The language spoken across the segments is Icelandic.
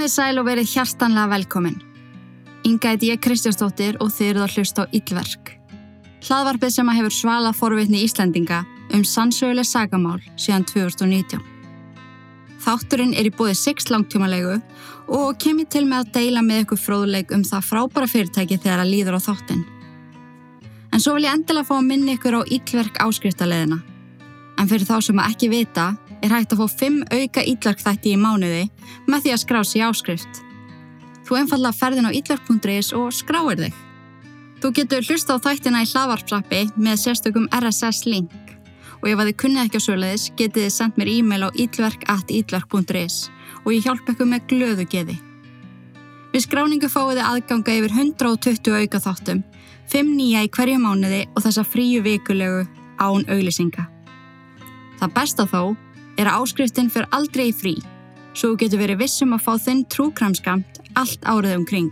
Komiði sæl og verið hjartanlega velkomin. Inga heit ég Kristjánsdóttir og þið eruð að hlusta á Íllverk. Hlaðvarpið sem að hefur svalað forvitni Íslandinga um sannsöguleg sagamál síðan 2019. Þátturinn er í bóði 6 langtjómalegu og kem ég til með að deila með ykkur fróðuleik um það frábæra fyrirtæki þegar að líður á þáttinn. En svo vil ég endilega fá að minna ykkur á Íllverk áskriftarleðina. En fyrir þá sem að ekki vita er hægt að fá 5 auka Íllverk-þætti í mánuði með því að skrá sér áskrift. Þú einfallega ferðin á ítlark.is og skráir þig. Þú getur hlusta á þættina í hlaðvarpsappi með sérstökum RSS link og ef að þið kunnið ekki á sögulegis getið þið sendt mér e-mail á ítlark.ítlark.is og ég hjálp ykkur með glöðu geði. Við skráningu fáið þið aðganga yfir 120 auka þáttum, 5 nýja í hverju mánuði og þessa fríu vikulegu án auglisinga. Það besta þó er að áskriftin fyrir aldrei í frí svo getur verið vissum að fá þinn trúkramskamt allt árið umkring.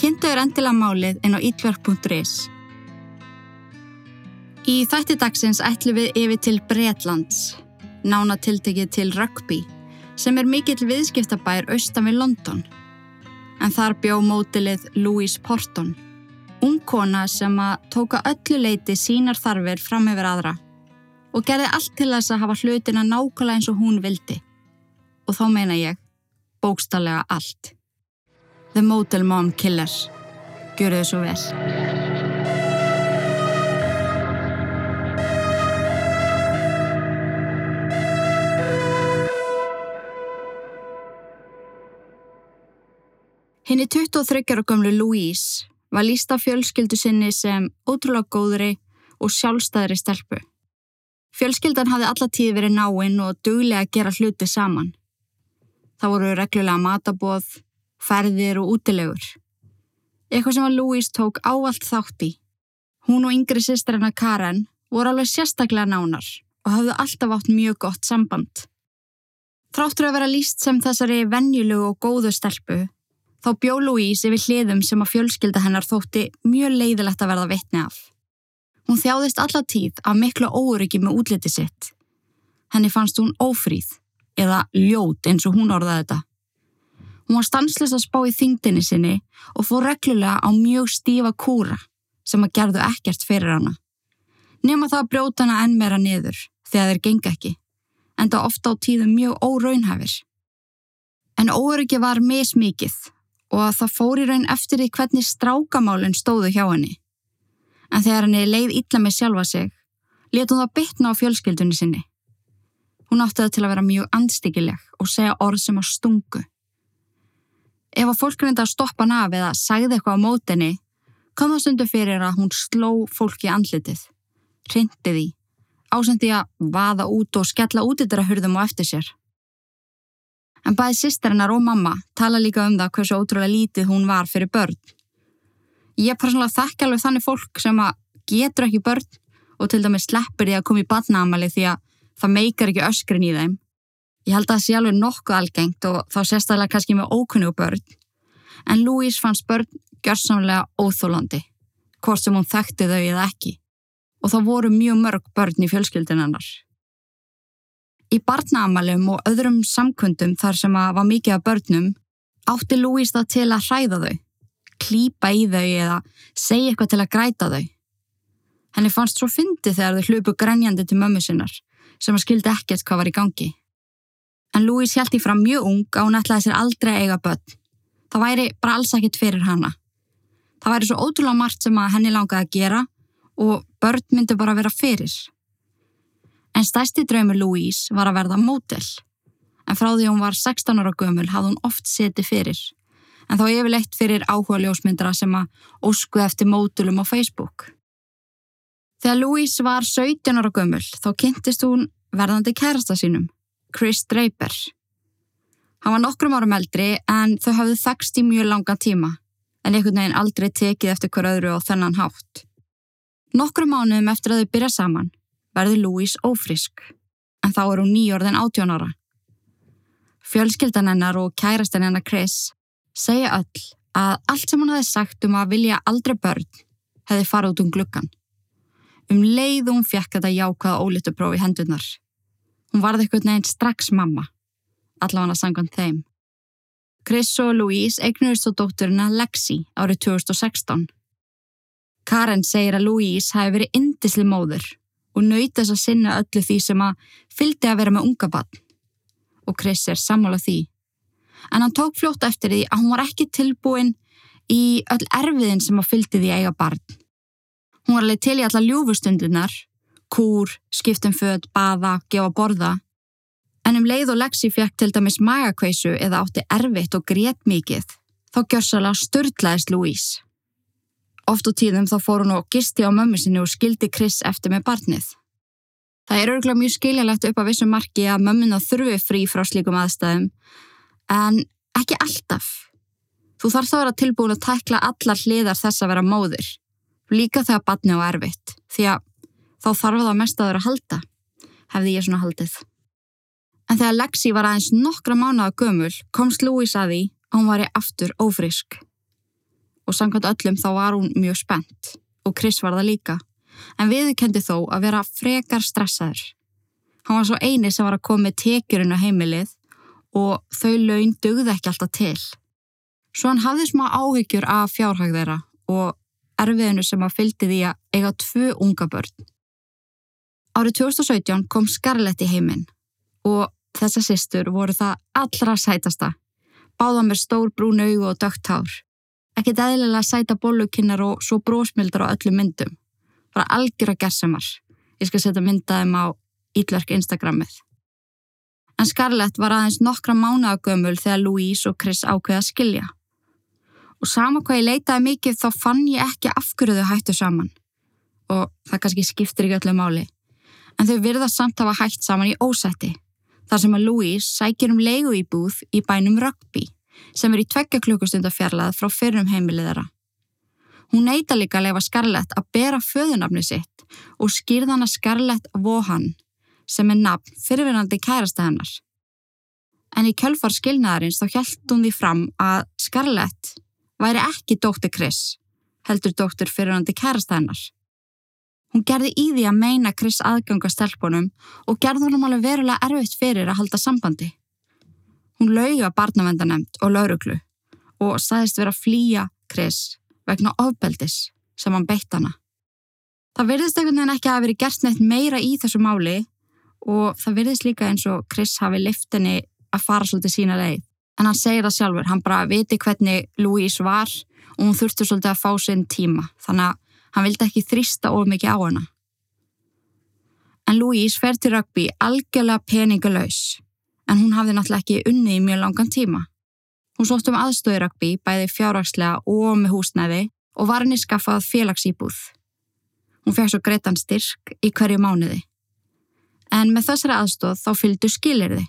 Kynntu er endilega málið inn á ítverk.is. Í þætti dagsins ætlum við yfir til Breitlands, nána tiltekið til Rugby, sem er mikill viðskiptabær austan við London. En þar bjó mótilið Louise Porton, ung kona sem að tóka öllu leiti sínar þarfir fram yfir aðra og gerði allt til þess að hafa hlutina nákvæmlega eins og hún vildi og þá meina ég bókstallega allt. The Motel Mom Killer. Gjör þau svo vel. Henni 23 ára gömlu Louise var lísta fjölskyldu sinni sem ótrúlega góðri og sjálfstæðri stelpu. Fjölskyldan hafði alla tíð verið náinn og duglega að gera hluti saman. Það voru reglulega matabóð, ferðir og útilegur. Eitthvað sem að Louise tók ávalt þátt í. Hún og yngri sýstir hennar Karen voru alveg sérstaklega nánar og hafðu alltaf átt mjög gott samband. Þráttur að vera líst sem þessari venjulegu og góðu stelpu, þá bjó Louise yfir hliðum sem að fjölskylda hennar þótti mjög leiðilegt að verða vitni af. Hún þjáðist alla tíð af miklu óryggi með útliti sitt. Henni fannst hún ófríð eða ljót eins og hún orðaði þetta. Hún var stanslist að spá í þingdini sinni og fór reglulega á mjög stífa kúra sem að gerðu ekkert fyrir hana. Nefna það að brjóta hana enn meira niður þegar þeir genga ekki, en það ofta á tíðum mjög óraunhæfir. En óryggi var mismikið og það fór í raun eftir því hvernig strákamálinn stóðu hjá henni. En þegar henni leið illa með sjálfa sig, let hún það bytna á fjölskyldunni sinni. Hún átti það til að vera mjög andstyggileg og segja orð sem á stungu. Ef að fólk reynda að stoppa hana af eða sagði eitthvað á mótinni, kom það stundu fyrir að hún sló fólki andlitið, hrindi því, ásendi að vaða út og skella út yfir að hurðum og eftir sér. En bæði sýsterinnar og mamma tala líka um það hversu ótrúlega lítið hún var fyrir börn. Ég persónulega þekki alveg þannig fólk sem að getur ekki börn og til dæmis sleppur því að koma í badnaamali því að það meikar ekki öskrin í þeim. Ég held að það sé alveg nokkuð algengt og þá sérstaklega kannski með ókunnu börn. En Louise fannst börn gjörsamlega óþólandi, hvort sem hún þekkti þau eða ekki. Og það voru mjög mörg börn í fjölskyldin hennar. Í barnaamalum og öðrum samkundum þar sem að var mikið af börnum átti Louise það til að hræða þau, klípa í þau eða segja eitthvað til að græta þau. Henni fannst svo fyndi þegar þau hlupu grænjandi til mömmu sinnar sem að skildi ekkert hvað var í gangi. En Louise held í fram mjög ung að hún ætlaði sér aldrei að eiga börn. Það væri bara alls ekkert fyrir hana. Það væri svo ótrúlega margt sem að henni langaði að gera og börn myndi bara vera fyrir. En stærsti draumur Louise var að verða mótel. En frá því hún var 16 ára gömul hafði hún oft setið fyrir. En þá yfirleitt fyrir áhuga ljósmyndara sem að óskuði eftir mótelum á Facebook. Þegar Louise var 17 ára gömul þá kynntist hún verðandi kærasta sínum, Chris Draper. Hann var nokkrum árum eldri en þau hafðu þekst í mjög langa tíma en einhvern veginn aldrei tekið eftir hver öðru á þennan hátt. Nokkrum mánuðum eftir að þau byrja saman verður Louise ófrisk en þá er hún nýjórðin 18 ára. Fjölskyldan hennar og kærastan hennar Chris segja öll að allt sem hún hafi sagt um að vilja aldrei börn hefði farið út um gluggan. Um leið hún fjekk þetta jákvæða ólítupróf í hendurnar. Hún varði eitthvað neginn strax mamma, allavega sangant þeim. Chris og Louise eignuðist á dótturina Lexi árið 2016. Karen segir að Louise hafi verið indisli móður og nöytast að sinna öllu því sem að fylgdi að vera með unga bann. Og Chris er sammála því. En hann tók fljótt eftir því að hún var ekki tilbúin í öll erfiðin sem að fylgdi því að eiga barn. Hún var alveg til í alla ljúfustundunar, kúr, skiptum född, baða, gefa borða. En um leið og Lexi fekk til dæmis magakveisu eða átti erfitt og grét mikið, þá gjörsala störtlaðist Louise. Oft á tíðum þá fór hún og gisti á mömmu sinni og skildi Chris eftir með barnið. Það er örgulega mjög skiljalegt upp á vissu marki að mömmuna þurfi frí frá slíkum aðstæðum, en ekki alltaf. Þú þarf þá að vera tilbúin að tækla allar hliðar þess að vera móður, líka þegar barnið á erfitt, því að þá þarf það mest að vera að halda, hefði ég svona haldið. En þegar Lexi var aðeins nokkra mánuða gömul komst Louise að því að hún var í aftur ófrísk og samkvæmt öllum þá var hún mjög spennt og Chris var það líka, en viðkendi þó að vera frekar stressaður. Hann var svo eini sem var að koma með tekjurinn á heimilið og þau laun dugði ekki alltaf til. Svo hann hafði smá áhyggjur af fjárhag þeirra og erfiðinu sem að fylgdi því að eiga tvö unga börn. Árið 2017 kom Scarlett í heiminn og þessa sýstur voru það allra sætasta. Báða með stór brún augu og dögt hár ekkert eðlilega sæta bólukinnar og svo brósmildar á öllum myndum. Bara algjör að gerðsamar. Ég skal setja myndaðum á ítlörk Instagramið. En Scarlett var aðeins nokkra mánuðagömmul þegar Louise og Chris ákveða skilja. Og sama hvað ég leitaði mikið þá fann ég ekki þau hættu saman. Og það kannski skiptir ekki öllu máli. En þau virðast samt hafa hætt saman í ósætti. Þar sem að Louise sækir um leigu í búð í bænum Rugby sem er í tveggja klukkustunda fjarlað frá fyrrum heimilið þeirra. Hún neyta líka að lefa Scarlett að bera föðunafni sitt og skýrðana Scarlett Vohan sem er nafn fyrirverandi kærasta hennar. En í kjölfar skilnaðarins þá hjælt hún því fram að Scarlett væri ekki dóttir Chris, heldur dóttir fyrirverandi kærasta hennar. Hún gerði í því að meina Chris aðganga stelpunum og gerði hún alveg verulega erfitt fyrir að halda sambandi. Hún lauga barnavendanemt og lauruglu og sagðist vera að flýja Chris vegna ofbeldis sem hann beitt hana. Það verðist einhvern veginn ekki að hafa verið gert neitt meira í þessu máli og það verðist líka eins og Chris hafi liftinni að fara svolítið sína leið. En hann segir það sjálfur, hann bara viti hvernig Louise var og hún þurfti svolítið að fá sinn tíma þannig að hann vildi ekki þrýsta of mikið á hana. En Louise fer til rugby algjörlega peningalauðs en hún hafði náttúrulega ekki unni í mjög langan tíma. Hún sótt um aðstöðurakbi bæði fjárrakslega og með húsnæði og var henni skaffað félagsýbúð. Hún fekk svo greitan styrk í hverju mánuði. En með þessari aðstóð þá fylgdu skilirði.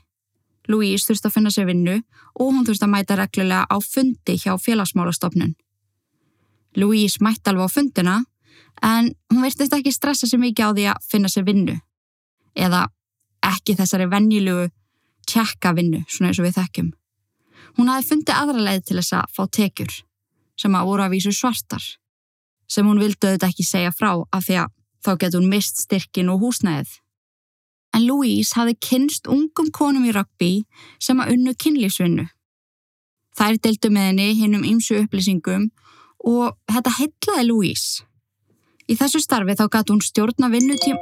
Louise þurfti að finna sér vinnu og hún þurfti að mæta reglulega á fundi hjá félagsmálastofnun. Louise mætti alveg á fundina en hún virtist ekki stressa sér mikið á því að finna sér vinnu. Eða ekki þessari vennjilugu tjekka vinnu, svona eins og við þekkjum. Hún hafi fundið aðra leið til þess að fá tekjur, sem að voru að vísu svartar, sem hún vildi auðvitað ekki segja frá af því að þá getur hún mist styrkin og húsnæðið. En Louise hafi kynst ungum konum í rugby sem að unnu kynlífsvinnu. Þær deltu með henni hinn um ymsu upplýsingum og þetta heitlaði Louise. Í þessu starfi þá gæti hún stjórna vinnutím...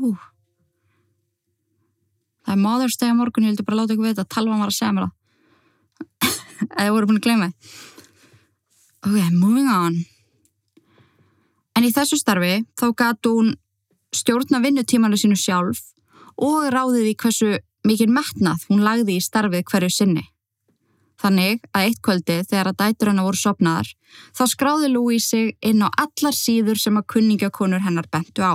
Ú... Það er Day á morgun, ég vildi bara láta ykkur vita að talvan var að segja mér það. Eða voru búin að gleyma það. Ok, moving on. En í þessu starfi þá gætu hún stjórna vinnutímanu sínu sjálf og ráðið í hversu mikið metnað hún lagði í starfið hverju sinni. Þannig að eitt kvöldi þegar að dætur hennar voru sopnaðar þá skráði Louise sig inn á allar síður sem að kunningjakonur hennar bentu á.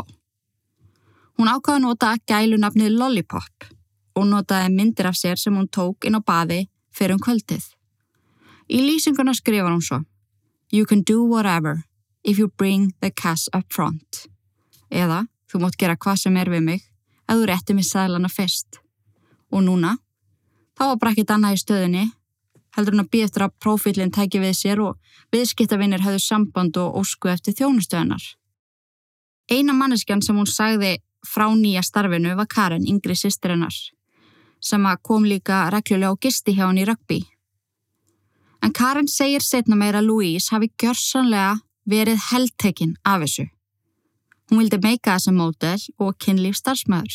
Hún ákvaði nota gælunafnið Lollipop og notaði myndir af sér sem hún tók inn á baði fyrir um kvöldið. Í lýsinguna skrifar hún svo You can do whatever if you bring the cash up front. Eða, þú mótt gera hvað sem er við mig ef þú rétti mig sælana fyrst. Og núna, þá var bara ekkit annað í stöðinni, heldur hún að býja eftir að profílinn tæki við sér og viðskiptavinnir höfðu samband og ósku eftir þjónustöðunar. Eina manneskjan sem hún sagði frá nýja starfinu var Karen, yngri sýstirinnar sem kom líka reglulega á gisti hjá hann í rugby En Karin segir setna meira að Louise hafi gjörsanlega verið heldtekinn af þessu. Hún vildi meika þessa mótel og kynlíf starfsmæður.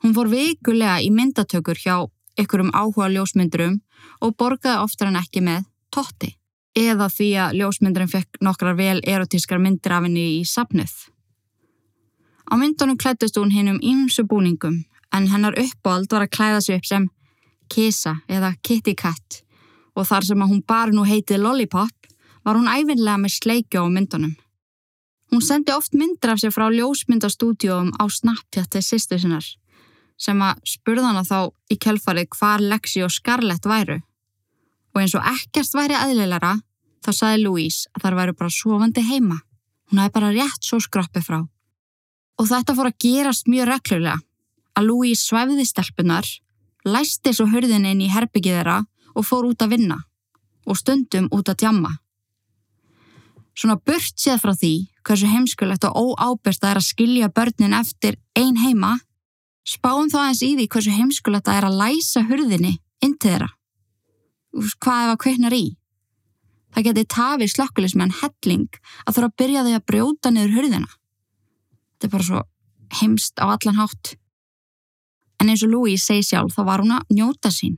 Hún fór vikulega í myndatökur hjá ykkurum áhuga ljósmyndurum og borgaði oftar en ekki með totti. Eða því að ljósmyndurum fekk nokkrar vel erotískar myndir af henni í sapnuð. Á myndunum klættist hún hinn um ýmsu búningum en hennar uppáld var að klæða sig upp sem Kisa eða Kitty Cat og þar sem að hún bara nú heitið Lollipop var hún æfinlega með sleikjó á myndunum. Hún sendi oft myndir af sér frá ljósmyndastúdjóum á Snapchat til sýstu sinnar sem að spurðana þá í kjálfarið hvar Lexi og Scarlett væru. Og eins og ekkert væri aðleilara þá saði Louise að þar væru bara sofandi heima. Hún hafi bara rétt svo skroppi frá. Og þetta fór að gerast mjög reglulega að Louise svæfiði stelpunar, læsti svo hörðin inn í herbyggið þeirra og fór út að vinna og stundum út að djamma. Svona burt séð frá því hversu heimskulegt og óábyrst það er að skilja börnin eftir ein heima, spáum þá aðeins í því hversu heimskulegt það er að læsa hurðinni inn til þeirra. Hvað ef að kveiknar í? Það geti tafið slökkulismenn helling að þurfa að byrja því að brjóta niður hurðina. Þetta er bara svo heimst á allan hátt. En eins og Louise segi sjálf þá var hún að njóta sín.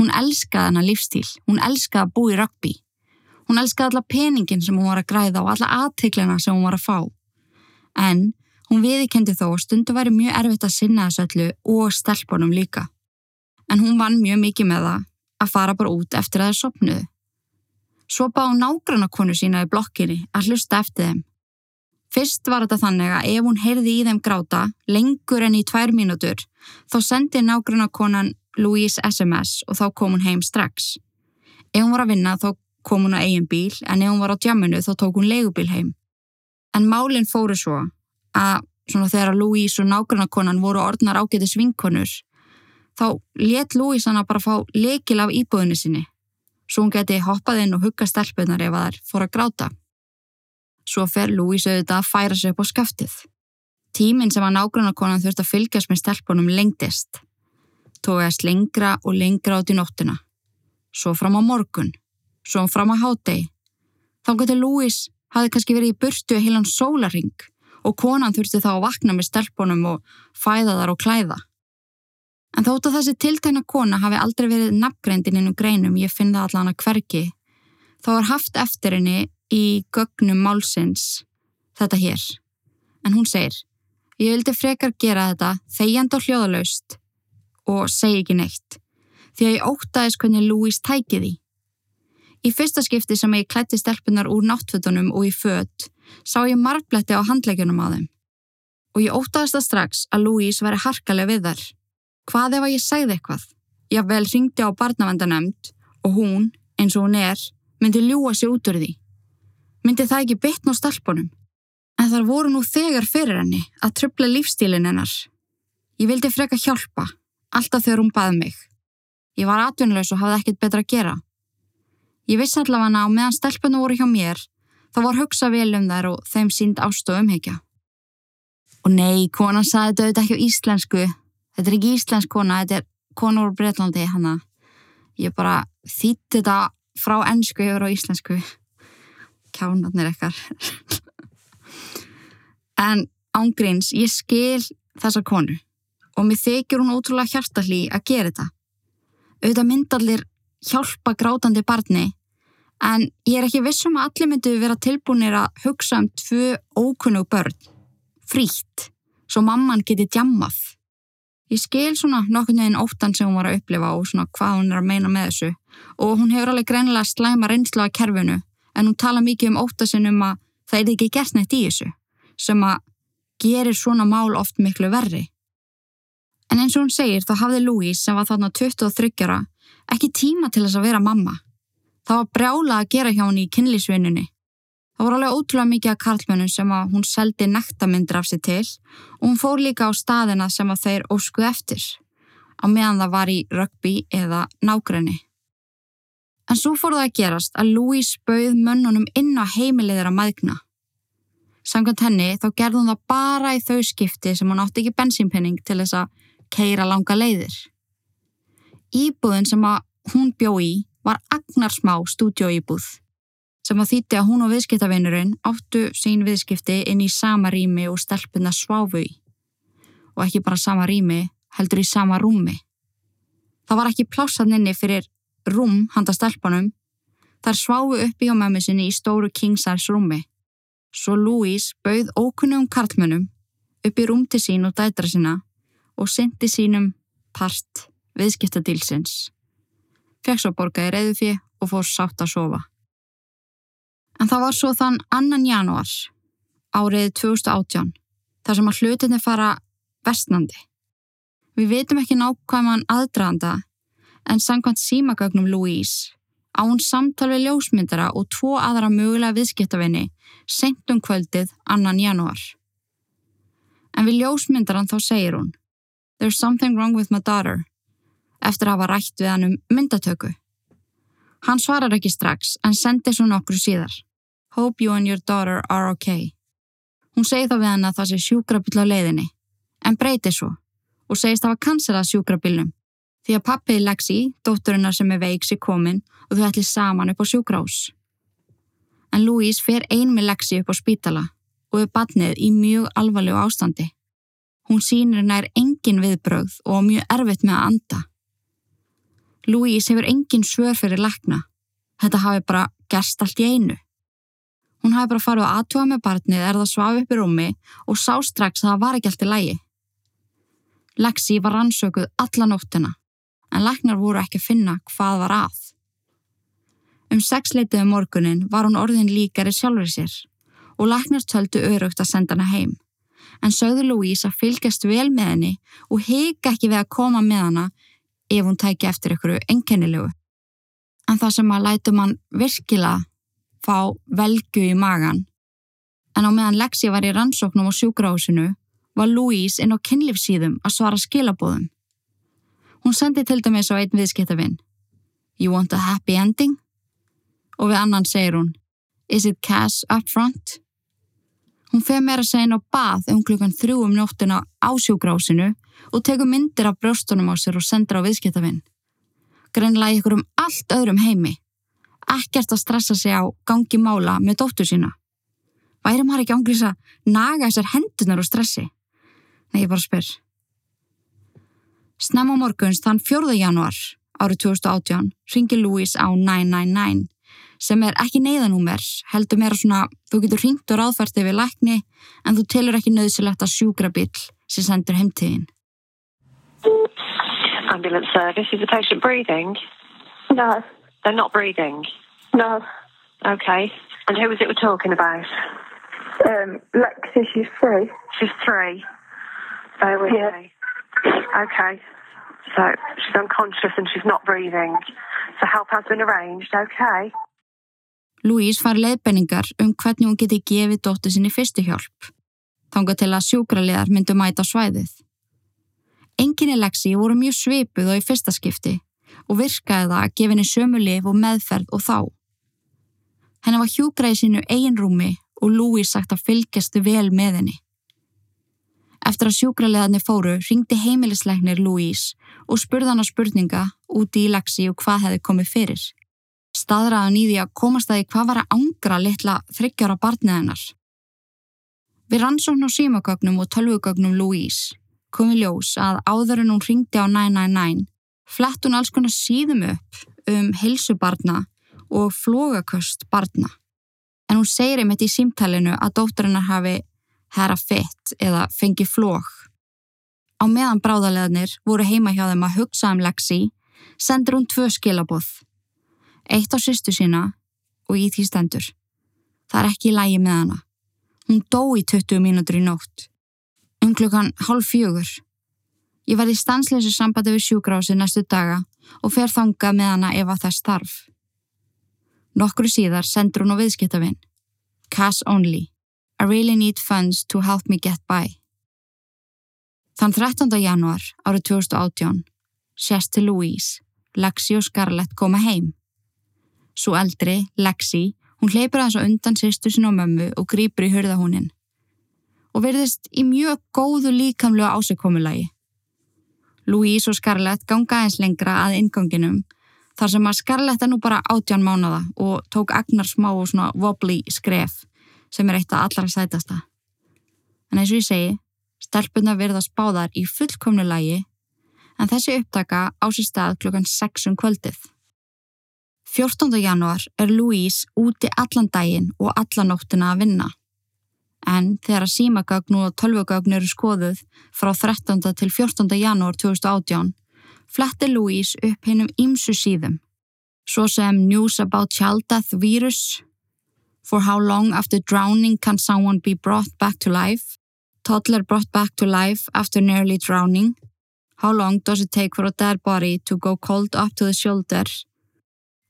Hún elskaði hana lífstíl, hún elskaði að bú í rugby. Hún elskaði alla peningin sem hún var að græða og alla aðteglina sem hún var að fá. En hún viðikendi þó að stundu væri mjög erfitt að sinna þessu öllu og stelpunum líka. En hún vann mjög mikið með það að fara bara út eftir að það sopnuðu. Svo bá nágrannakonu sína í blokkinni að hlusta eftir þeim. Fyrst var þetta þannig að ef hún heyrði í þeim gráta lengur enn í tvær mínútur þá sendi nágrannakonan Louise SMS og þá kom hún heim strax. Ef hún var að vinna þá kom hún á eigin bíl en ef hún var á djamminu þá tók hún leigubíl heim. En málinn fóru svo að svona þegar Louise og nágrannakonan voru orðnar ágæti svinkonur þá let Louise hana bara fá leikil af íbúðinu sinni svo hún geti hoppað inn og hugga stelpunar ef það er fór að gráta. Svo fer Louise auðvitað að færa sig upp á skaftið. Tíminn sem að nágrannakonan þurft að fylgjast með stelpunum lengdist. Tóðast lengra og lengra át í nóttuna. Svo fram á morgun svo hann fram að hátegi. Þá getur Lewis hafi kannski verið í burtu heilan sólaring og konan þurfti þá að vakna með stelpunum og fæða þar og klæða. En þótt að þessi tiltækna kona hafi aldrei verið nafngreindin innum greinum, ég finn það allan að hverki, þá er haft eftir henni í gögnum málsins þetta hér. En hún segir, ég vildi frekar gera þetta þegjand og hljóðalaust og segi ekki neitt, því að ég ótaðis hvernig Louise tæki því. Í fyrsta skipti sem ég klætti stelpunar úr náttfötunum og í fött sá ég margbletti á handlegjunum á þeim. Og ég ótaðist það strax að Louise veri harkalega við þar. Hvað ef að ég segði eitthvað? Ég vel ringdi á barnavendanemnd og hún, eins og hún er, myndi ljúa sig út úr því. Myndi það ekki bitn á stelpunum? En þar voru nú þegar fyrir henni að tröfla lífstílinn hennar. Ég vildi freka hjálpa, alltaf þegar hún baði mig. Ég var atvinnulegs og hafði ekkert betra að gera. Ég vissi allavega að meðan stelpunum voru hjá mér, þá var hugsa vel um þær og þeim sínd ástu umhyggja. Og nei, konan saði þetta auðvitað ekki á íslensku. Þetta er ekki íslensk kona, þetta er kona úr Breitlandi, hanna. Ég bara þýtti þetta frá ennsku yfir á íslensku. Kjánarnir ekkar. en ángríns, ég skil þessa konu og mér þykjur hún ótrúlega hjartalí að gera þetta. Auðvitað myndallir hjálpa grátandi barni en ég er ekki vissum að allir myndu vera tilbúinir að hugsa um tvö ókunnug börn, frítt, svo mamman geti djammað. Ég skil svona nokkurnu einn óttan sem hún var að upplifa og svona hvað hún er að meina með þessu og hún hefur alveg greinilega slæma reynsla á kerfinu en hún tala mikið um óttasinn um að það er ekki gert neitt í þessu sem að gerir svona mál oft miklu verri. En eins og hún segir þá hafði Louise sem var þarna 23 ára ekki tíma til þess að vera mamma Það var brjála að gera hjá henni í kynlísvinnunni. Það voru alveg ótrúlega mikið af karlmönnum sem að hún seldi nektamyndir af sér til og hún fór líka á staðina sem að þeir óskuð eftir, á meðan það var í rugby eða nákrenni. En svo fór það að gerast að Louise bauð mönnunum inn á heimiliðir að maðgna. Samkvæmt henni þá gerði hún það bara í þau skipti sem hún átti ekki bensínpenning til þess að keira langa leiðir. Íbúðin sem að hún bjó í var agnarsmá stúdjóýbúð sem að þýtti að hún og viðskiptavinurinn áttu sín viðskipti inn í sama rými og stelpuna sváfu í. Og ekki bara sama rými, heldur í sama rúmi. Það var ekki plássaninni fyrir rúm handa stelpunum. Þar sváfu upp í á mömmu sinni í stóru kingsars rúmi. Svo Louise bauð ókunnum karlmönnum upp í rúm til sín og dætra sína og syndi sínum part viðskiptadílsins. Fekk svo borgaði reyðu fyrir og fór sátt að sofa. En það var svo þann annan januar árið 2018 þar sem að hlutinni fara vestnandi. Við veitum ekki nákvæman aðdraðanda en sangkvæmt símagögnum Louise á hún samtal við ljósmyndara og tvo aðra mögulega viðskiptavinni sent um kvöldið annan januar. En við ljósmyndaran þá segir hún There's something wrong with my daughter eftir að hafa rætt við hann um myndatöku. Hann svarar ekki strax en sendir svo nokkru síðar. Hope you and your daughter are okay. Hún segi þá við hann að það sé sjúkrabill á leiðinni, en breyti svo og segist að hafa kanselað sjúkrabillum því að pappið Lexi, dótturinnar sem er veiks í komin og þau ætli saman upp á sjúkrás. En Louise fer ein með Lexi upp á spítala og er badnið í mjög alvarlegu ástandi. Hún sínir nær engin viðbröð og mjög erfitt með að anda. Louise hefur engin svör fyrir lakna. Þetta hafi bara gerst allt í einu. Hún hafi bara farið að aðtúa með barnið er það svaf upp í rúmi og sá strax að það var ekki allt í lægi. Lexi var rannsökuð alla nóttina, en læknar voru ekki að finna hvað var að. Um sexleitið um morgunin var hún orðin líkari sjálfur sér og læknar töldu örugt að senda hana heim, en sögðu Louise að fylgjast vel með henni og heika ekki við að koma með hana ef hún tæki eftir ykkur enkennilegu. En það sem að lætu mann virkilega fá velgu í magan. En á meðan Lexi var í rannsóknum á sjúkrahúsinu var Louise inn á kynlífsíðum að svara skilabóðum. Hún sendi til dæmis á einn viðskiptavinn You want a happy ending? Og við annan segir hún Is it cash up front? Hún feð meira inn á bað um klukkan þrjú um nóttuna á sjúkrahúsinu og tekur myndir af brjóstunum á sér og sendur á viðskiptavinn. Greinlega ykkur um allt öðrum heimi ekkert að stressa sig á gangi mála með dóttur sína. Væri maður ekki ángrís að naga þessar hendunar og stressi? Nei, ég bara spyr. Snem á morguns þann 4. januar árið 2018 ringi Louise á 999 sem er ekki neyðanúmer, heldur meira svona þú getur ringt og ráðfært yfir lækni en þú telur ekki nöðsilegt að sjúkra bill sem sendur heimtíðin. Ambulance service, is the patient breathing? No, They're not breathing. no. Okay. And who was it we're talking about? Um, Lexi, she's free. She's three. Bear with Yeah. me. Okay. So she's unconscious and she's not breathing. So help has been arranged, okay? Louise far leiðbenningar um hvernig hún geti gefið dóttu sinni fyrstu hjálp. Þanga til að sjúkraliðar myndu mæta á svæðið. Enginni Lexi voru mjög svipuð og í fyrsta skipti og virkaði það að gefa henni sömu lif og meðferð og þá. Henni var hjúgrað í sínu eigin rúmi og Louise sagt að fylgjastu vel með henni. Eftir að sjúkraliðarnir fóru ringdi heimilisleiknir Louise og spurði hann að spurninga úti í Lexi og hvað hefði komið fyrir. Staðraðan í því að komast að því hvað var að angra litla þryggjára barnið hennar. Við rannsókn á símagögnum og tölvugögnum Louise komi ljós að áður en hún ringdi á 999 flett hún alls konar síðum upp um heilsubarna og flogaköst barna. En hún segir einmitt í símtælinu að dótturinnar hafi herra fitt eða fengi flóg. Á meðan bráðaleðnir voru heima hjá þeim að hugsa um Lexi, sendir hún tvö skilaboð. Eitt á sýstu sína og í því stendur. Það er ekki í lægi með hana. Hún dó í 20 mínútur í nótt. Um klukkan hálf fjögur. Ég í stansleysu sambandi við sjúkrási næstu daga og fer þanga með hana ef að þess þarf. Nokkru síðar sendur hún á viðskiptavinn. Cash only. I really need funds to help me get by. Þann 13. januar árið 2018 sést til Louise, Lexi og Scarlett koma heim. Svo eldri, Lexi, hún hleypur aðeins á undan sýstu sinna á mömmu og grýpur í hurðahúnin. Og verðist í mjög góðu líkamlega ásökkomulagi. Louise og Scarlett ganga aðeins lengra að inganginum Þar sem að Scarlett er nú bara átján mánada og tók agnar smá og svona wobbly skref sem er eitt af allra sætasta. En eins og ég segi, stelpuna verðast báðar í fullkomnu lægi en þessi upptaka á sér stað klukkan 6 um kvöldið. 14. januar er Louise úti allan daginn og alla nóttina að vinna. En þegar að símagögn og tölvugögn eru skoðuð frá 13. til 14. janúar 2018 fletti Louise upp hinnum ímsu síðum, svo sem News about Child Death Virus, For how long after drowning can someone be brought back to life, Toddler brought back to life after nearly drowning, How long does it take for a dead body to go cold up to the shoulder,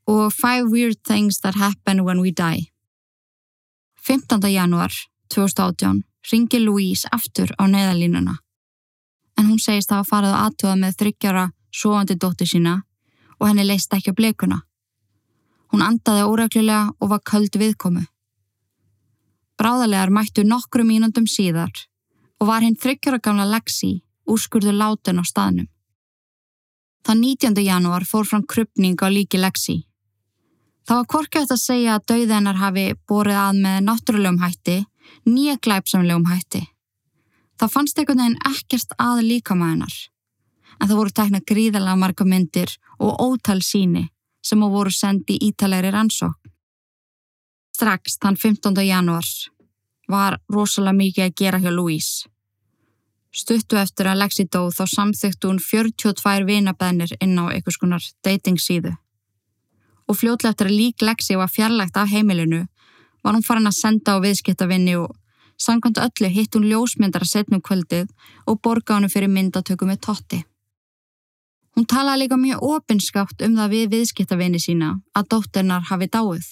og Five weird things that happen when we die. 15. januar 2018 ringir Louise aftur á neðalínuna. En hún segist að hafa farið að aðtöða með þryggjara svoandi dóttir sína og henni leist ekki á blekuna. Hún andaði óreglulega og var köld viðkomu. Bráðalegar mættu nokkru mínundum síðar og var hinn þryggjara gamla Lexi úrskurðu látin á staðnum. Þann 19. janúar fór fram krupning á líki Lexi. Það var korkjöft að segja að dauðennar hafi borið að með náttúrulegum hætti, nýja glæpsamlegum hætti. Það fannst einhvern veginn ekkert að líkamæðinar, en það voru tekna gríðalega marga myndir og ótal síni sem á voru sendi ítalegri rannsókn. Strax þann 15. janúar var rosalega mikið að gera hjá Louise. Stuttu eftir að Lexi dó þá samþyktu hún 42 vinabennir inn á einhvers konar dating síðu. Og fljótlega eftir að lík Lexi var fjarlægt af heimilinu var hún farin að senda á viðskiptavinni og samkvæmt öllu hitt hún ljósmyndar að setnum kvöldið og borga hann fyrir myndatöku með totti. Hún talaði líka mjög opinskátt um það við viðskiptavinni sína að dótternar hafi dáið.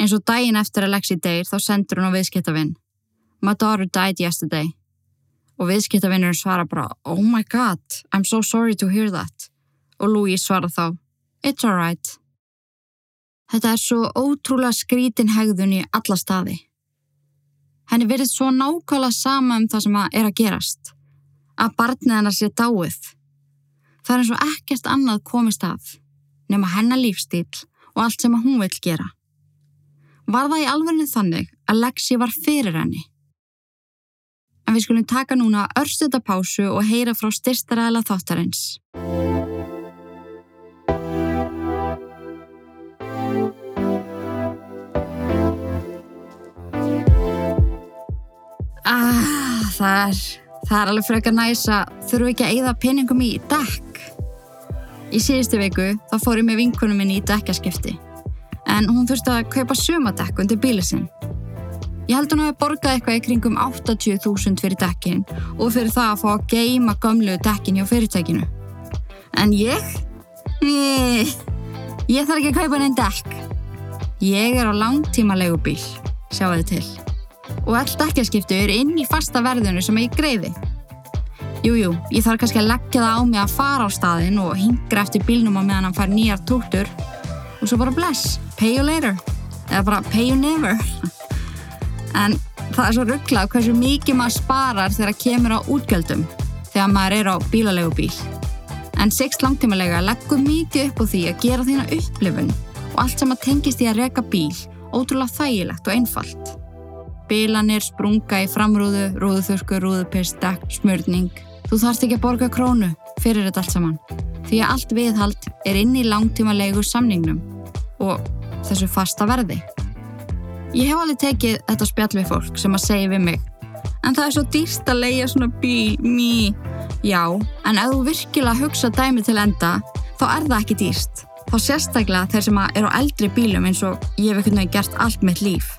Eins og daginn eftir að Lexi deyr þá sendur hún á viðskiptavinn. My daughter died yesterday og viðskiptavinnurinn svara bara Oh my god, I'm so sorry to hear that og Louise svara þá It's alright. Þetta er svo ótrúlega skrítin hegðun í alla staði. Henni verið svo nákvæmlega sama um það sem að er að gerast. Að barnið hennar sé dáið. Það er eins og ekkert annað komist af nema hennar lífstíl og allt sem að hún vil gera. Var það í alverðinu þannig að Lexi var fyrir henni? En við skulum taka núna örstuða pásu og heyra frá styrstaræðila þáttarins. Ah, það er, það er alveg frekar næs að þurfu ekki að eyða peningum í dekk. Í síðustu viku þá fór ég með vinkunum minni í dekkaskipti. En hún þurfti að kaupa sumadekk undir bílið sinn. Ég held hún að hafa borgað eitthvað í kringum 80.000 fyrir dekkin og fyrir það að fá að geima gömlu dekkin hjá fyrirtækinu. En ég? Nei, ég þarf ekki að kaupa neinn dekk. Ég er á langtíma legubíl, sjáu þið til. Og all dekkjaskiptu eru inn í fasta verðinu sem ég greiði. Jújú, ég þarf kannski að leggja það á mig að fara á staðin og hingra eftir bílnum á meðan hann fær nýjar tóttur og svo bara bless, pay you later. Eða bara pay you never. En það er svo rugglað hversu mikið maður sparar þegar kemur á útgjöldum þegar maður er á bílalegu bíl en Sixt langtímalega leggur mikið upp á því að gera þína upplifun og allt sem að tengist í að reka bíl ótrúlega þægilegt og einfalt Bílanir, sprunga í framrúðu, rúðuþurku, rúðupist, dekk, smörning. Þú þarfst ekki að borga krónu fyrir þetta allt saman. Því að allt viðhald er inn í langtíma leigu samningnum og þessu fasta verði. Ég hef alveg tekið þetta spjall við fólk sem að segja við mig en það er svo dýrst að leia svona bíl, mý. Já, en ef þú virkilega hugsa dæmi til enda þá er það ekki dýrst. Þá sérstaklega þeir sem eru á eldri bílum eins og ég hef ekkert náttúrulega gert allt mitt líf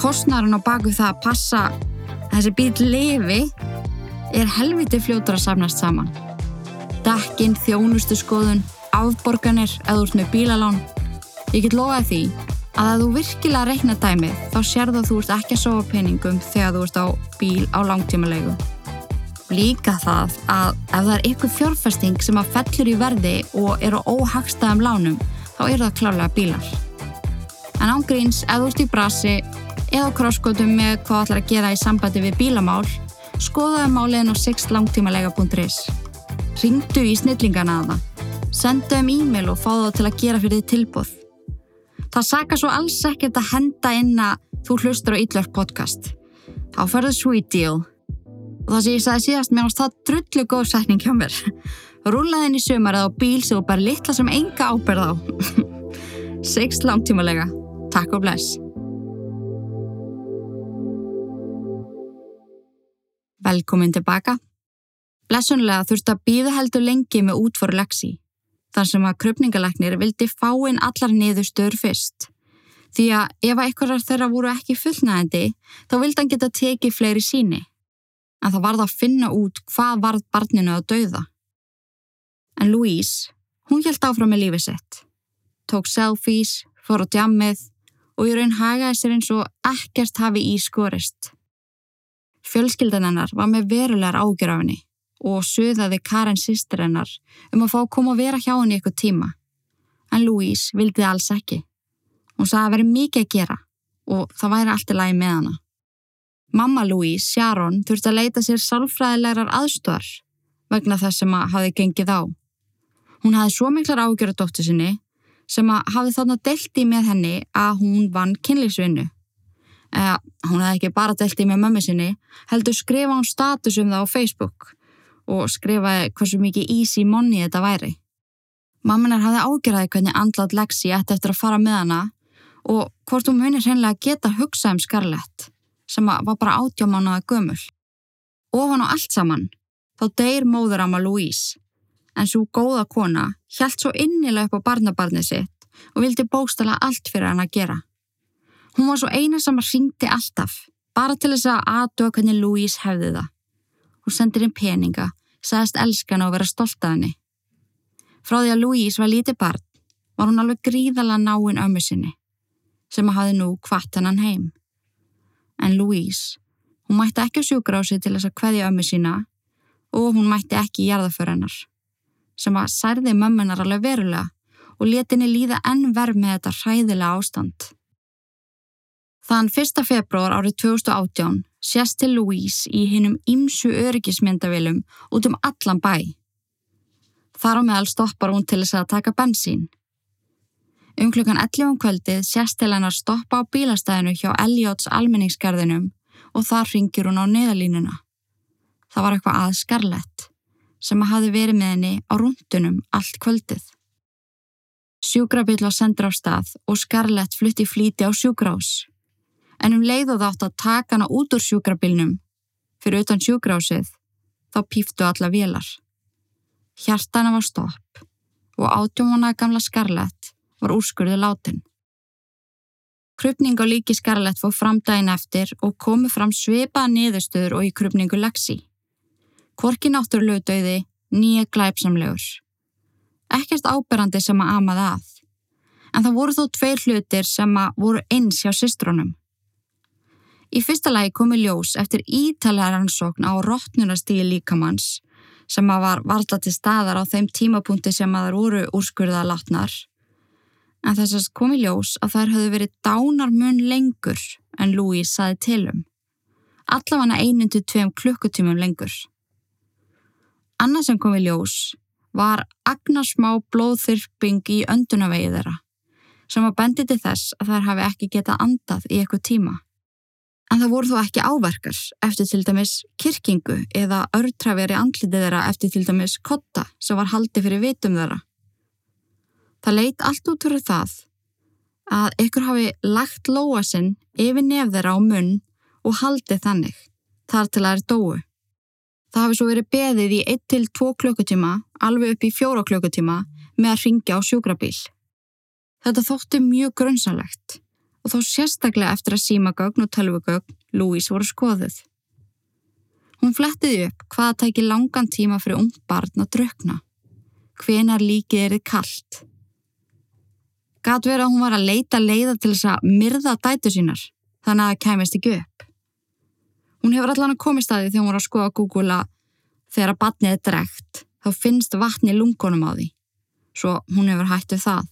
kostnarinn á baku það að passa að þessi bíl lifi er helviti fljótur að samnast saman. Dekkin, þjónustu skoðun, afborganir eða úr með bílalán. Ég get lofaði því að að þú virkilega reikna dæmið þá sérðu að þú ert ekki að sofa peningum þegar þú ert á bíl á langtímalegu. Líka það að ef það er ykkur fjárfesting sem að fellur í verði og eru óhagstaðum lánum þá eru það klálega bílar. En ángríns, ef þú ert í brasi eða krosskotum með hvað ætlar að gera í sambandi við bílamál, skoðaðu máliðin á sexlangtímalega.is. Ringdu í snillingana að það. Sendu þeim e-mail og fá þá til að gera fyrir því tilbúð. Það saka svo alls ekkert að henda inn að þú hlustur á Ítlörf podcast. Þá ferðu sweet deal. Og það sem ég sagði síðast mér ást það drullu góð sækning hjá mér. Rúlaði inn í sömarið á bíl sem þú bara litla sem enga ábyrð á. Sext langtímalega. Takk og bless. Velkomin tilbaka. Blessunlega þurfti að býða heldur lengi með útforu leksi, þar sem að krupningalæknir vildi fáinn allar niðurstöður fyrst. Því að ef eitthvað þeirra voru ekki fullnæðandi, þá vildi hann geta tekið fleiri síni. En það varð að finna út hvað varð barninu að dauða. En Louise, hún held áfram með lífið sitt. Tók selfies, fór á djammið og í raun hagaði sér eins og ekkert hafi í skorist. Fjölskyldan hennar var með verulegar ágjör af henni og söðaði Karen sýstir hennar um að fá að koma að vera hjá henni ykkur tíma. En Louise vildi það alls ekki. Hún sagði að veri mikið að gera og það væri allt í lagi með hana. Mamma Louise, Sharon, þurfti að leita sér sálfræðilegar aðstöðar vegna þess sem að hafi gengið á. Hún hafi svo miklar ágjör af dóttu sinni sem að hafi þarna delti með henni að hún vann kynlífsvinnu eða hún hefði ekki bara delt í með mömmu sinni, heldur skrifa hún status um það á Facebook og skrifaði hversu mikið easy money þetta væri. Mamminar hafði ágjörði hvernig andlat Lexi ætti eftir að fara með hana og hvort hún munir hreinlega geta hugsað um Scarlett sem var bara átjámanuða gömul. Ofan á allt saman, þá deyr móður ama Louise, en svo góða kona hjælt svo innilega upp á barnabarnið sitt og vildi bóstala allt fyrir hann að gera. Hún var svo eina sem að ringdi alltaf, bara til þess að aðdóa hvernig Louise hefði það. Hún sendir inn peninga, sagðist elskan og vera stolt af henni. Frá því að Louise var lítið barn, var hún alveg gríðala náinn ömmu sinni, sem að hafi nú hvart hennan heim. En Louise, hún mætti ekki á sjúgrási til þess að hveðja ömmu sína og hún mætti ekki jarðaför hennar, sem að særði mömmunar alveg verulega og letinni líða enn verð með þetta hræðilega ástand. Þann 1. februar árið 2018 sést til Louise í hinnum ímsu öryggismyndavilum út um allan bæ. Þar á meðal stoppar hún til þess að taka bensín. Um klukkan 11 um kvöldið sést til hennar stoppa á bílastæðinu hjá Elliots almenningsgarðinum og þar ringir hún á neðalínuna. Það var eitthvað að Scarlett sem að hafi verið með henni á rundunum allt kvöldið. Sjúkrabill var sendur á stað og Scarlett flutti flíti á sjúkrás en um leið og þátt að taka hana út úr sjúkrabilnum fyrir utan sjúkrásið þá píftu alla vélar. Hjartana var stopp og átjómana gamla Scarlett var úrskurðu látin. Krupning á líki Scarlett fór fram daginn eftir og komu fram sveipaða niðurstöður og í krupningu Lexi. Korki náttúrulegu döiði, nýja glæpsamlegur. Ekkert áberandi sem að amaði að. En það voru þó tveir hlutir sem að voru eins hjá systrónum. Í fyrsta lagi komi ljós eftir ítalega rannsókn á róttnunastígi líkamanns sem var varla til staðar á þeim tímapunkti sem að þar voru úrskurða látnar. En þess að komi ljós að þær höfðu verið dánar mun lengur en Louise saði tilum. Allafanna einin til tveim klukkutímum lengur. Annað sem komi ljós var agnarsmá blóðþyrping í öndunavegi þeirra sem að bendi til þess að þær hafi ekki getað andað í eitthvað tíma. En það voru þó ekki áverkar eftir til dæmis kirkingu eða örtrafjari andlitið þeirra eftir til dæmis kotta sem var haldið fyrir vitum þeirra. Það leitt allt út fyrir það að ykkur hafi lagt lóa sinn yfir nef þeirra á munn og haldið þannig, þar til að það er dóu. Það hafi svo verið beðið í 1-2 klukkutíma, alveg upp í 4 klukkutíma með að ringja á sjúkrabíl. Þetta þótti mjög grunnsanlegt og þó sérstaklega eftir að símagögn og tölvugögn Louise voru skoðuð. Hún flettiði upp hvaða tæki langan tíma fyrir ung barn að drukna. Hvenar líkið er þið kallt? Gat verið að hún var að leita leiða til þess að myrða dætu sínar, þannig að það kemist ekki upp. Hún hefur allan að komið staði þegar hún var að skoða að þegar að batnið er drekt, þá finnst vatni lungunum á því. Svo hún hefur hættið það,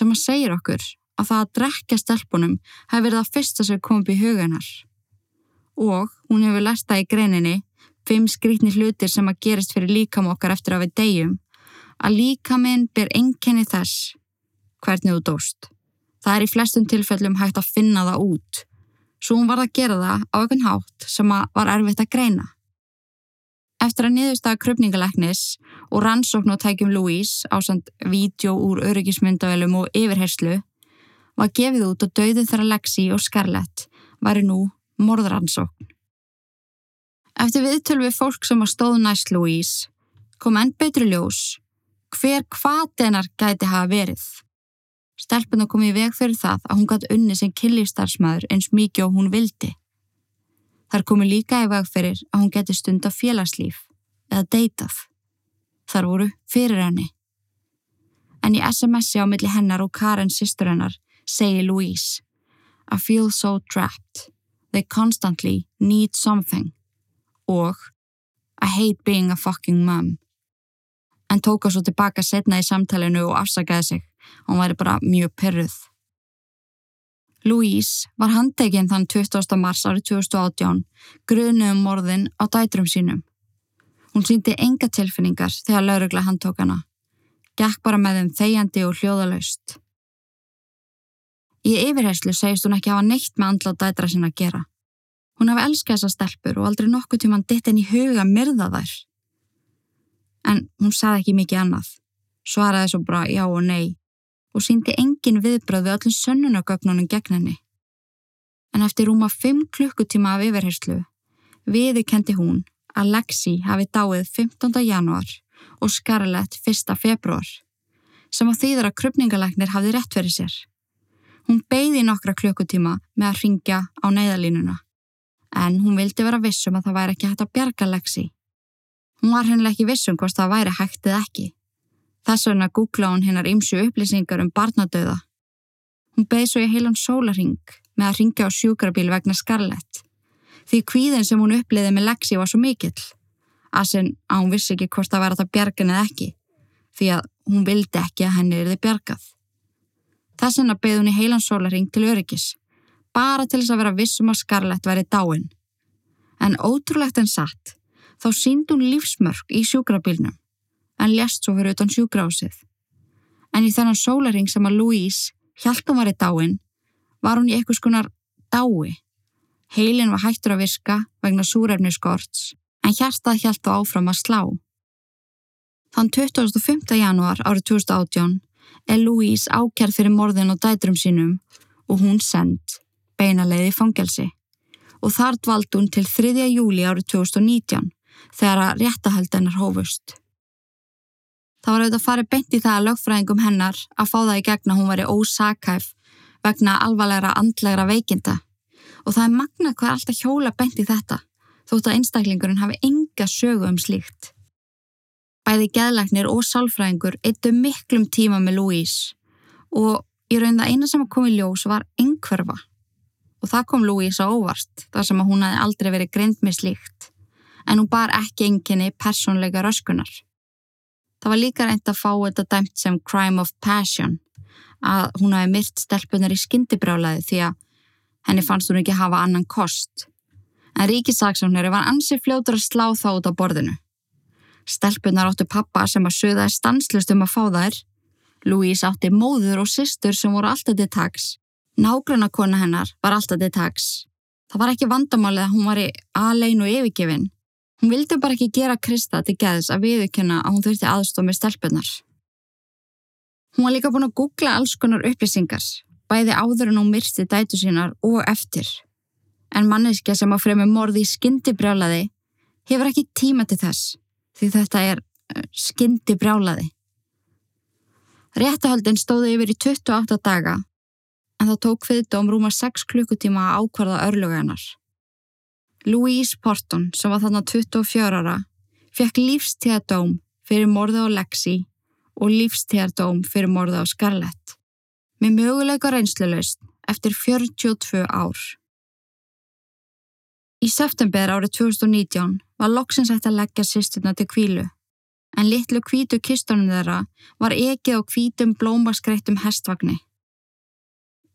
sem að segja okkur að það að drekja stelpunum hefur verið að fyrsta sem kom upp í hugunar. Og hún hefur lært það í greininni, fimm skrítni hlutir sem að gerist fyrir líkam okkar eftir að við deyjum, að líkaminn ber enkenni þess hvernig þú dóst. Það er í flestum tilfellum hægt að finna það út, svo hún var að gera það á einhvern hátt sem var erfitt að greina. Eftir að niðurstaða krupningalæknis og rannsókn og tækjum Louise á samt vídeo úr öryggismyndavelum og yfirherslu var gefið út og döðu þeirra Lexi og Scarlett væri nú morðrannsókn. Eftir viðtöl við fólk sem að stóðu næst Louise kom enn betri ljós hver hvað dennar gæti hafa verið. Stelpuna kom í veg fyrir það að hún gæti unni sem killífstarfsmæður eins mikið og hún vildi. Þar komu líka í veg fyrir að hún geti stunda félagslíf eða deytað. Þar voru fyrir henni. En í SMS-i á milli hennar og Karen sýstur hennar segi Louise I feel so trapped. They constantly need something. Og I hate being a fucking mum. En tóka svo tilbaka setna í samtalenu og afsakaði sig. Hún væri bara mjög perruð. Louise var handtekinn þann 20. mars árið 2018 grunu um morðin á dætrum sínum. Hún síndi enga tilfinningar þegar laurugla handtók hana. Gekk bara með þeim þegjandi og hljóðalaust. Í yfirherslu segist hún ekki hafa neitt með andla á dætra sinna að gera. Hún hafi elskað þessa stelpur og aldrei nokkuð tíma hann ditt henni huga myrða þær. En hún saði ekki mikið annað. Svaraði svo bara já og nei og síndi engin viðbröð við öllum sönnunagögnunum gegn henni. En eftir rúma 5 klukkutíma af yfirherslu viðikendi hún að Lexi hafi dáið 15. januar og Scarlett 1. februar sem að þýðra krupningalæknir hafði rétt fyrir sér. Hún beigði nokkra klukkutíma með að ringja á neyðalínuna en hún vildi vera vissum að það væri ekki hægt að bjarga Lexi. Hún var hennileg ekki vissum hvort það væri hægt eða ekki. Þess vegna googla hún hinnar ymsu upplýsingar um barnadauða. Hún beði svo í heilan sólaring með að ringja á sjúkrabíl vegna Scarlett. Því kvíðin sem hún uppliði með Lexi var svo mikill. Asin að hún vissi ekki hvort það væri að það bjargan eða ekki. Því að hún vildi ekki að henni bjargað. Þess vegna beði hún í heilan sólaring til öryggis. Bara til þess að vera vissum að Scarlett væri dáin. En ótrúlegt en satt, þá sínd hún lífsmörk í sjúkrabílnum en lest svo fyrir utan sjúgrásið. En í þennan sólaring sem að Louise hjálpum var í dáin, var hún í eitthvað skonar dái. Heilin var hættur að virka vegna súrefni skorts, en hjartað hjálp þá áfram að slá. Þann 25. januar árið 2018 er Louise ákjærð fyrir morðin og dætrum sínum og hún send beinaleiði fangelsi og þar dvald hún til 3. júli árið 2019 þegar að réttahöldanar hófust. Það var auðvitað að fara beint í það að lögfræðingum hennar að fá það í gegna hún veri ósakæf vegna alvarlegra andlegra veikinda og það er magna hvað er alltaf hjóla beint í þetta þótt að einstaklingurinn hafi enga sögu um slíkt. Bæði geðlagnir og sálfræðingur eittu miklum tíma með Louise og ég raun það eina sem kom í ljós var einhverfa og það kom Louise á óvart þar sem að hún hafi aldrei verið grind með slíkt en hún bar ekki enginni persónleika röskunar. Það var líka reynd að fá þetta dæmt sem crime of passion að hún hafi myrt stelpunar í skyndibrálaði því að henni fannst hún ekki hafa annan kost. En ríkisaksóknari var ansið fljótur að slá þá út á borðinu. Stelpunar áttu pappa sem að sögðaði stanslust um að fá þær. Louise átti móður og systur sem voru alltaf til tags. Nágrunna kona hennar var alltaf til tags. Það var ekki vandamálið að hún var í alein og yfirgefin Hún vildi bara ekki gera Krista til geðs að viðkjöna að hún þurfti aðstof með stelpunar. Hún var líka búin að googla alls konar upplýsingar, bæði áður en hún myrsti dætu sínar og eftir. En manneskja sem að fremi morði í skyndi brjálaði hefur ekki tíma til þess, því þetta er uh, skyndi brjálaði. Réttahöldin stóði yfir í 28 daga, en það tók fyrir dóm rúma 6 klukkutíma að ákvarða örluganar. Louise Porton, sem var þarna 24 ára, fekk lífstíðadóm fyrir morði á Lexi og lífstíðadóm fyrir morði á Scarlett. Með möguleika reynslulegst eftir 42 ár. Í september árið 2019 var loksins hægt að leggja sýsturna til kvílu, en litlu kvítu kistunum þeirra var ekið á kvítum blómaskreittum hestvagni.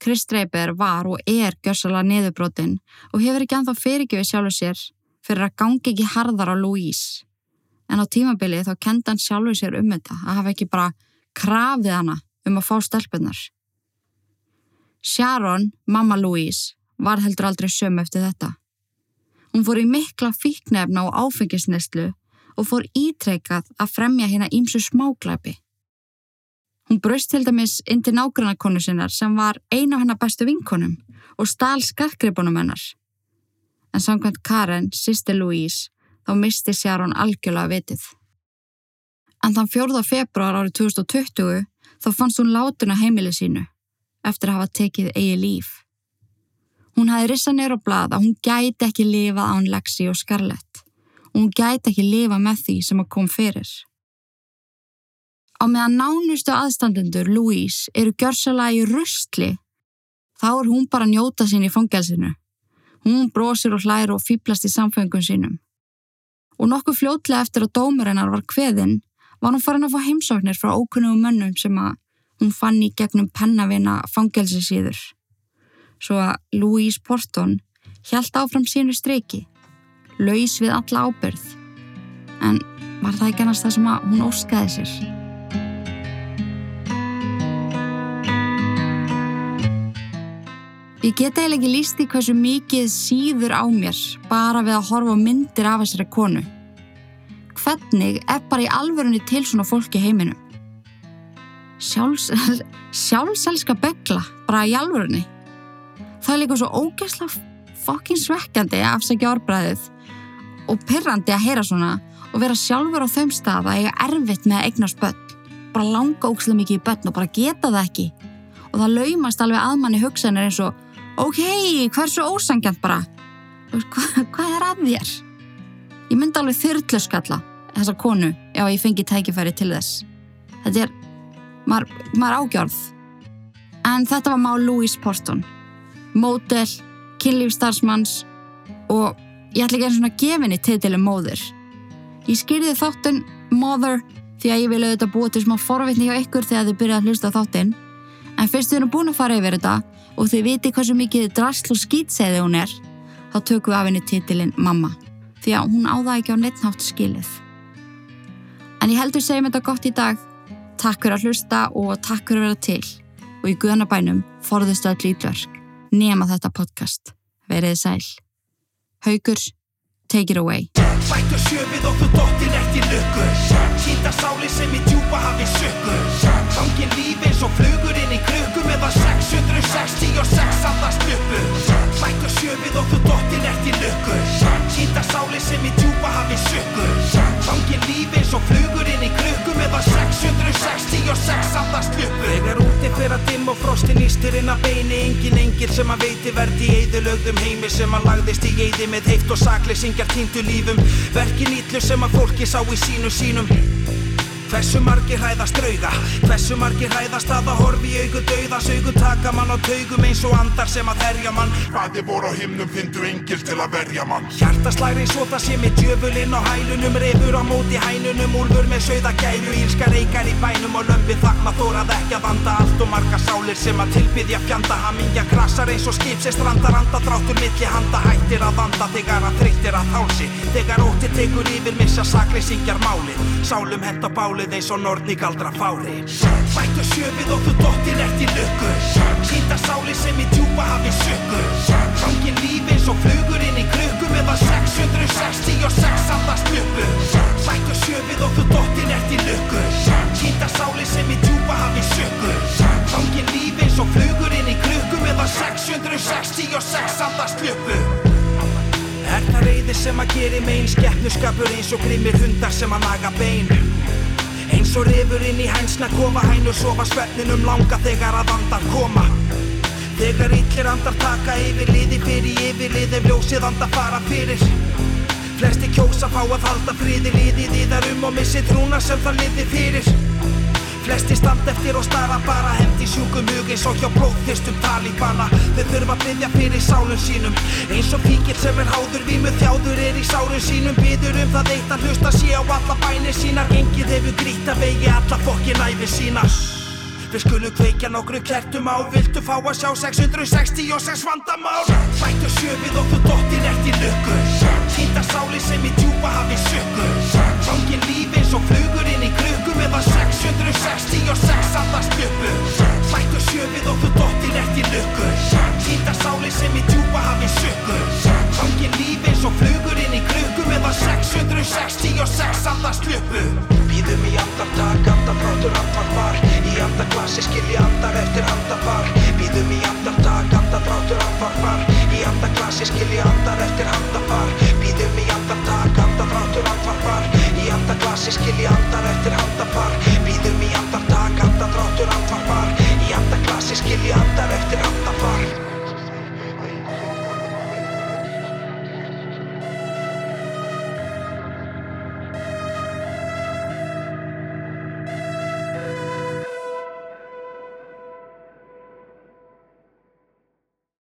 Chris Draper var og er gjörsala niðurbrotin og hefur ekki anþá fyrirgjöfið sjálfur sér fyrir að gangi ekki harðar á Louise. en á tímabili þá kendi hann sjálfur sér um þetta að hafa ekki bara krafið hana um að fá stelpunar. Sharon, mamma Louise, var heldur aldrei söm eftir þetta. Hún fór í mikla fíknefna og áfengisneslu og fór ítreikað að fremja hérna ímsu smáglæpi. Hún braust til dæmis inn til nágrannakonu sinnar sem var eina af hennar bestu vinkonum og stál skarkripunum hennar. En samkvæmt Karen, sýsti Louise, þá misti Sharon algjörlega vitið. En þann 4. februar árið 2020 þá fannst hún látuna heimili sínu eftir að hafa tekið eigi líf. Hún hafi rissað neyru á blað að hún gæti ekki lifa án Lexi og Scarlett og hún gæti ekki lifa með því sem að kom fyrir. Á meðan nánustu aðstandendur Louise eru gjörsala í rustli þá er hún bara að njóta sín í fangelsinu. Hún brosir og hlæri og fýblast í samfengum sínum. Og nokkuð fljótlega eftir að dómurinnar var kveðinn var hún farin að fá heimsóknir frá ókunnugum mönnum sem að hún fann í gegnum pennavina fangelsisíður. Svo að Louise Porton hjælt áfram sínu streiki, laus við alla ábyrð. En var það ekki annars það sem að hún óskaði sér? Ég get eiginlega ekki líst í hversu mikið síður á mér bara við að horfa myndir af þessari konu. Hvernig er bara í alverðinni til svona fólki heiminum? Sjálfs, sjálfselska begla bara í alverðinni. Það er líka svo ógeðslega fokkin svekkjandi að afsækja orðbræðið og pyrrandi að heyra svona og vera sjálfur á þeim stað að eiga erfitt með að eignast börn. Bara langa ókslega mikið í börn og bara geta það ekki. Og það laumast alveg aðmanni hugsanir eins og ok, hversu ósangjant bara Hva, hvað er að þér? Ég myndi alveg þyrtluskalla þessa konu ef ég fengi tækifæri til þess þetta er maður, maður ágjörð en þetta var má Louise Porton mótel, kynlífstarfsmanns og ég ætla ekki eins og gefinni titilum móður ég skýrði þáttun Mother því að ég vil auðvitað búa til smá forvitni hjá ykkur þegar þið byrja að hlusta þáttinn en fyrst þið erum búin að fara yfir þetta og þið viti hversu mikið drasl og skýtseiði hún er, þá tökum við af henni titilinn mamma, því að hún áða ekki á neittnátt skilið. En ég heldur segjum þetta gott í dag. Takk fyrir að hlusta og takk fyrir að vera til. Og í guðanabænum forðustu öll ítverk, nema þetta podcast. Verið sæl. Haugur, take it away. Sættu sjöfið og þú dottir eftir lukku Sýnda sáli sem í djúpa hafi sökku Gangin lífi eins og flugur í krukku Með að 666 andast uppu Sættu sjöfið og þú dottir eftir lukku. Sýnda sáli sem í djúpa hafi sökku Gangin lífi eins og flugur inn í krukku Með að 666 andast uppu Þegar úti fyrir að dimm og frostin ístir inn að beini. Engin engil sem að veiti verði í eðilögðum heimi Sem að lagðist í eði með heift og sakleysingjar týndu lífum. Verkin ítlu sem að fólki sá í sínu sínum Hversu margir hræðast drauga? Hversu margir hræðast að það horfi í augu dauða? Saugu taka mann á taugum eins og andar sem að herja mann. Hvaði voru á himnum fyndu engil til að verja mann. Hjartaslæri það sé með djöfulinn á hælunum Refur á móti hænunum, úlfur með sauða gæru Ílska reykar í bænum og lömpi þakma Þórað ekki að vanda allt og marga sálir sem að tilbyðja fjanda. Hamingja krasar eins og skip sem strandar anda Dráttur milli handa hættir að vanda Þegar að þreyttir að hálsi. Þegar ótti tekur yfir missa sakleysingjar bálið eins og nortni galdra fári. Sættu sjöfið og þú dottir eftir lukku. Sýnda sáli sem í djúpa hafi sökku Gangin lífi eins og flugur inn í krukku Með að 666 andast uppu Sættu sjöfið og þú dottir eftir lukku. Sýnda sáli sem í djúpa hafi sökku Gangin lífi eins og flugur inn í krukku Með að 666 andast uppu Er það reyði sem að geri megin Skeppnuskapur eins og grimmir hundar sem að naga bein Eins og rifur inn í hænsna kofa hænur sofa svefninum langa þegar að andar koma. Þegar illir andar taka yfir liði fyrir yfirlið ef ljósið andar fara fyrir. Flesti kjósa fá að halda friði liðið í þar um og missi trúna sem það liði fyrir Flesti stand eftir og stara bara hendi sjúkum hug eins og hjá blóðþyrstum talíbana Þeir þurfa að byggja fyrir sálum sínum. Eins og píkir sem er háður vímu þjáður er í sárum sínum. Byður um það eitt að hlusta sé á alla bænir sínar. Engið hefur grýtt að vegi alla fokkin æfi sína. Við skulum kveikja nokkru kertum á. Viltu fá að sjá 666 vandamál? Sættu sjöfið og þú dottir eftir lukku. Sýnda sáli sem í djúpa hafi sökku Hangin líf eins og flugur inn í klukku meðan 766 allar spjöppu Hlættu sjöfið og þú dottir eftir lukku. Hýta sáli sem í djúpa hafi sökku Hangir líf eins og flugur inn í klukku meðan 666 allar spjöppu Býðum í andartak, andarfrátur, andarfar Í andarklassi skilji andar eftir andafar Býðum í andartak, andarfrátur, andarfar Í andarklassi skilji andar eftir andafar Býðum í andartak, andarfrátur, andarfar Í andarklassi skilji andar eftir andafar skilji andar eftir andar